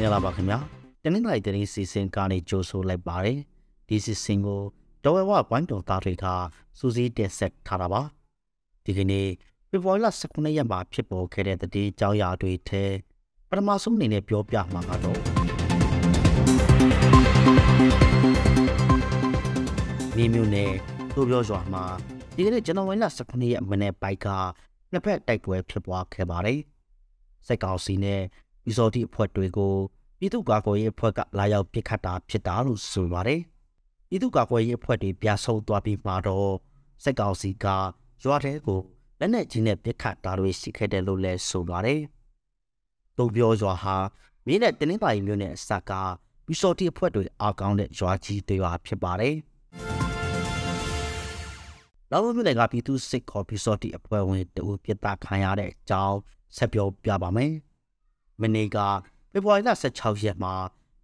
္ဂလာပါခင်ဗျာတနင်္လာရီသတင်းစီစဉ်ကနေကြိုဆိုလိုက်ပါတယ်ဒီစီစဉ်ကိုတော်ဝဲဝဝိုင်းတော်သားတွေကစူးစီးတင်ဆက်ထားတာပါဒီကနေ့ဖေဖော်ဝါရီလ19ရက်မှာဖြစ်ပေါ်ခဲ့တဲ့တတိအကြောင်းအရာတွေထဲပထမဆုံးအနေနဲ့ပြောပြမှာကတော့မြေမြို့နယ်သူပြောရွာမှာဒီကနေ့ဇန်နဝါရီလ19ရက်မနေ့ပိုက်ကနှစ်ဖက်တိုက်ပွဲဖြစ်ပွားခဲ့ပါတယ်စိတ်ကောင်းစီနဲ့ ပီစော်တီအဖွဲ့တွေကိုပြည်သူ့ကာကွယ်ရေးအဖွဲ့ကလာရောက်ပစ်ခတ်တာဖြစ်တာလို့ဆိုပါတယ်။ပြည်သူ့ကာကွယ်ရေးအဖွဲ့တွေပြဆုတ်သွားပြီးမှတော့စိတ်ကောင်းစီကရွာထဲကိုလက်နက်ကြီးနဲ့ပစ်ခတ်တာတွေရှိခဲ့တယ်လို့လည်းဆိုပါတယ်။တုံပြောရွာဟာမင်းနဲ့တင်းင်းပါရီမျိုးနဲ့အစကပီစော်တီအဖွဲ့တွေအားကောင်းတဲ့ရွာကြီးတွေဟာဖြစ်ပါတယ်။နောက်မျိုးတွေကပြည်သူစစ်ခေါ်ပီစော်တီအဖွဲ့ဝင်တူပြစ်တာခံရတဲ့အကြောင်းဆက်ပြောပြပါမယ်။ မနေ့ကဖေဖော်ဝါရီလ16ရက်မှာ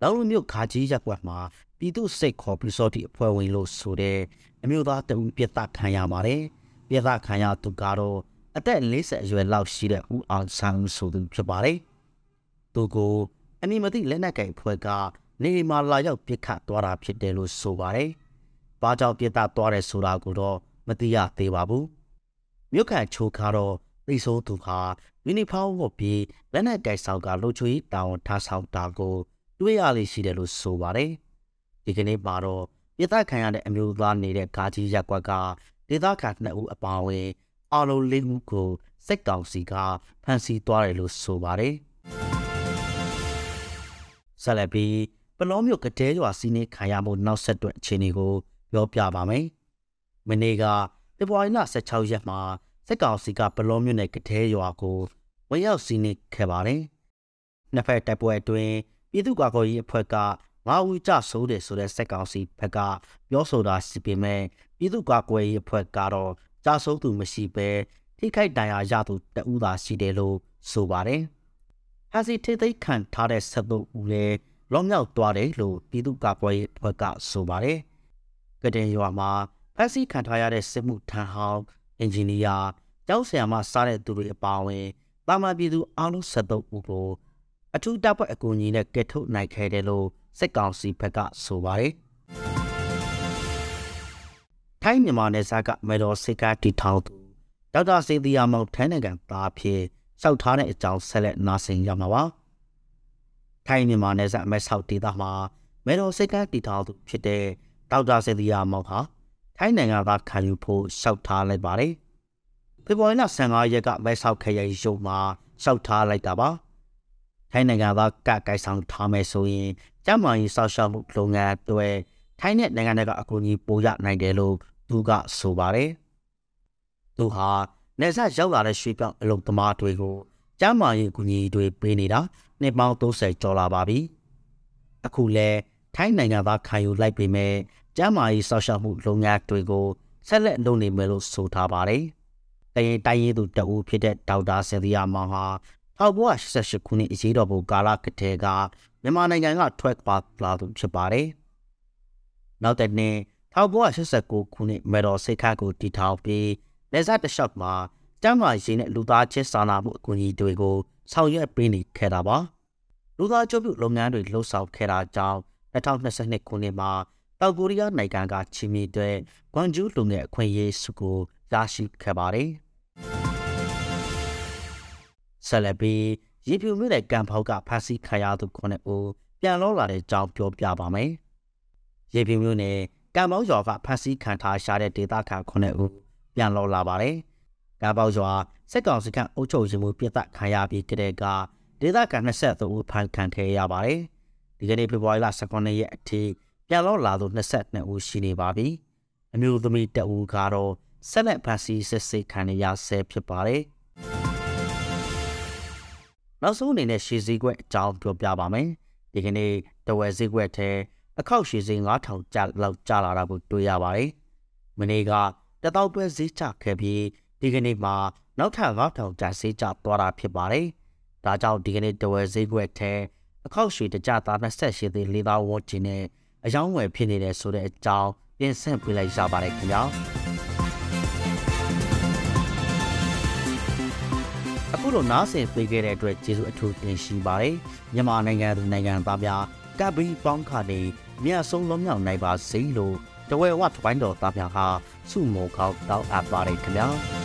လောင်လူမျိုးခါကြီးရက်ွက်မှာပြည်သူစိတ်ခေါ်ပြီးစောတိအဖွဲ့ဝင်လို့ဆိုတဲ့အမျိုးသားတဦးပြစ်ဒဏ်ခံရပါတယ်။ပြစ်ဒဏ်ခံရသူကတော့အသက်40အရွယ်လောက်ရှိတဲ့ဦးအောင်ဆန်းဆိုသူဖြစ်ပါတယ်။သူကိုအမည်မသိလက်နက်ကင်အဖွဲ့ကနေမှာလာရောက်ပစ်ခတ်သွားတာဖြစ်တယ်လို့ဆိုပါတယ်။ဘာကြောင့်ပြစ်ဒဏ်သွားတယ်ဆိုတာကိုတော့မသိရသေးပါဘူး။မြို့ခံချိုကတော့ သိဆုံးသူဟာယူနီဖောင်းဝတ်ပြီးလက်နက်ကိုက်ဆောင်ကလှုပ်ချွေးတောင်ထားဆောင်တာကိုတွေ့ရလိမ့်ရှိတယ်လို့ဆိုပါတယ်။ဒီကနေ့မှာတော့ပြည်သားခံရတဲ့အမျိုးသားနေတဲ့ဂါကြီးရက်ကွက်ကဒေသခံနှစ်ဦးအပါအဝင်အလုံးလေးဦးကိုစိတ်ကောင်စီကဖမ်းဆီးသွားတယ်လို့ဆိုပါတယ်။ဆက်လက်ပြီးပလောမျိုးကတဲရွာစီးနေခံရမှုနောက်ဆက်တွဲအခြေအနေကိုပြောပြပါမယ်။မနေ့ကဖေဖော်ဝါရီလ16ရက်မှာ စစ်ကောင်စီကဘလောမြို့နယ်ကတဲရွာကိုဝင်ရောက်စီးနင်းခဲ့ပါတယ်။နှစ်ဖက်တိုက်ပွဲအတွင်းပြည်သူ့ကာကွယ်ရေးအဖွဲ့ကငါးဦးကြဆိုးတယ်ဆိုတဲ့စစ်ကောင်စီဘက်ကပြောဆိုတာစီပေမဲ့ပြည်သူ့ကာကွယ်ရေးအဖွဲ့ကတော့ကြဆိုးသူမရှိဘဲထိခိုက်ဒဏ်ရာရသူတဦးသာရှိတယ်လို့ဆိုပါတယ်။ဟာစီထိသိခံထားတဲ့ဆက်သူဦးလည်းလောမြောက်သွားတယ်လို့ပြည်သူ့ကာကွယ်ရေးအဖွဲ့ကဆိုပါတယ်။ကတဲ့ရွာမှာဖက်စီခံထားရတဲ့စစ်မှုထမ်းဟောင်း အင်ဂျင်နီယာကျောင်းဆရာမစားတဲ့သူတွေအပါအဝင်တာမန်ပြည်သူအားလုံး73ဦးကိုအထူးတပ်ဖွဲ့အကူအညီနဲ့ကယ်ထုတ်နိုင်ခဲ့တယ်လို့စစ်ကောင်စီဘက်ကဆိုပါတယ်။ထိုင်းမြန်မာနယ်စပ်ကမေတော်စစ်ကားတီထောင်သူဒေါက်တာစေတီယာမောင်ထန်းနိုင်ငံသားဖြစ်စောက်ထားတဲ့အကြောင်းဆက်လက်နားဆင်ရမှာပါ။ထိုင်းမြန်မာနယ်စပ်အမဲဆောက်ဒေသမှာမေတော်စစ်ကားတီထောင်သူဖြစ်တဲ့ဒေါက်တာစေတီယာမောင်ဟာ ထိုင်းနိုင်ငံသားခံယူဖို့ရှောက်ထားလိုက်ပါတယ်။ဖေဖော်ဝါရီလ15ရက်ကမဲဆောက်ခရိုင်ရုံမှာရှောက်ထားလိုက်တာပါထိုင်းနိုင်ငံသားကကိုက်ဆောင်ထားမယ်ဆိုရင်ကျမကြီးဆောက်ရှောက်မှုလုပ်ငန်းတွေထိုင်းနဲ့နိုင်ငံတကာအကူအညီပို့ရနိုင်တယ်လို့သူကဆိုပါတယ်သူဟာနေဆက်ရောက်လာတဲ့ရွှေပြောင်းအလုပ်သမားတွေကိုကျမကြီးအကူအညီတွေပေးနေတာနှစ်ပေါင်း30ကျော်လာပါပြီအခုလဲထိုင်းနိုင်ငံသားခံယူလိုက်ပေမဲ့ ကျမကြီးဆောက်ရှောက်မှုလုပ်ငန်းတွေကိုဆက်လက်လုပ်နေမယ်လို့ဆိုထားပါတယ်တရင်တိုင်းရင်းသူတအူးဖြစ်တဲ့ဒေါက်တာဆယ်သီယာမောင်ဟာ1988ခုနှစ်အရေးတော်ပုံကာလကတည်းကမြန်မာနိုင်ငံကထွက်ပါလာသူဖြစ်ပါတယ်။နောက်တဲ့နှစ်1989ခုနှစ်မေတော်စိတ်ခတ်ကိုတည်ထောင်ပြီးလက်ဆက်တလျှောက်မှာကျမ်းမာရေးနဲ့လူသားချင်းစာနာမှုအကူအညီတွေကိုဆောင်ရွက်ပေးနေခဲ့တာပါ။လူသားချုပ်ပြုလုပ်ငန်းတွေလှုပ်ဆောင်ခဲ့တာကြောင့်2022ခုနှစ်မှာ တောင်ကိုရီးယားနိုင်ငံကချီမီတဲ့ဂွမ်ဂျူးလူငယ်အခွင့်အရေးစုကိုရရှိခဲ့ပါတယ်။ဆက်လက်ပြီးရေဖြူမြို့နယ်ကံဖောက်ကဖမ်းဆီးခံရသူ9ဦးပြန်လောလာတဲ့အကြောင်းပြောပြပါမယ်။ရေဖြူမြို့နယ်ကံပေါရွာကဖမ်းဆီးခံထားရှာတဲ့ဒေသခံ9ဦးပြန်လောလာပါတယ်။ကံပေါရွာစက်ကောင်စခန့်အုပ်ချုပ်ရေးမှူးပြတ်သက်ခံရပြီးတဲ့ကဒေသခံ23ဦးဖမ်းခံခဲ့ရပါတယ်။ဒီကနေ့ဖေဖော်ဝါရီလ19ရက်အထိ ပြန်လောလာသူ22ဦးရှိနေပါပြီ။အမျိုးသမီးတဦးကတော့ဆက်လက်ဖမ်းဆီးစစ်ဆေးခံရဆဲဖြစ်ပါတယ်။နောက်ဆုံးအနေနဲ့ရှည်စည်းခွက်အကြောင်းပြောပြပါမယ်။ဒီကနေ့တဝယ်စည်းခွက်ထဲအခောက်ရှည်စည်း9000ကျလောက်ကျလာတာကိုတွေ့ရပါတယ်။မနေ့ကတတောက်တွဲစည်းချခဲ့ပြီးဒီကနေ့မှာနောက်ထပ်9000ကျစည်းချသွားတာဖြစ်ပါတယ်။ဒါကြောင့်ဒီကနေ့တဝယ်စည်းခွက်ထဲအခောက်ရှည်တကြသား28သေး၄သောင်းဝန်းကျင်နဲ့ အယောင်းဝယ်ဖြစ်နေတဲ့ဆိုတဲ့အကြောင်းပြင်ဆင်ပြလိုက်ရပါတယ်ခင်ဗျာ။အခုလလိုနားဆင်ပေးခဲ့တဲ့အတွက်ကျေးဇူးအထူးတင်ရှိပါတယ်မြန်မာနိုင်ငံသူနိုင်ငံသားများကပ်ပြီးပေါင်းခါနေမြတ်ဆုံးလုံးမြောက်နိုင်ပါစေလို့တဝဲဝတ်ပိုင်းတော်သားများဟာစုမောကောက်တောက်အပ်ပါတယ်ခင်ဗျာ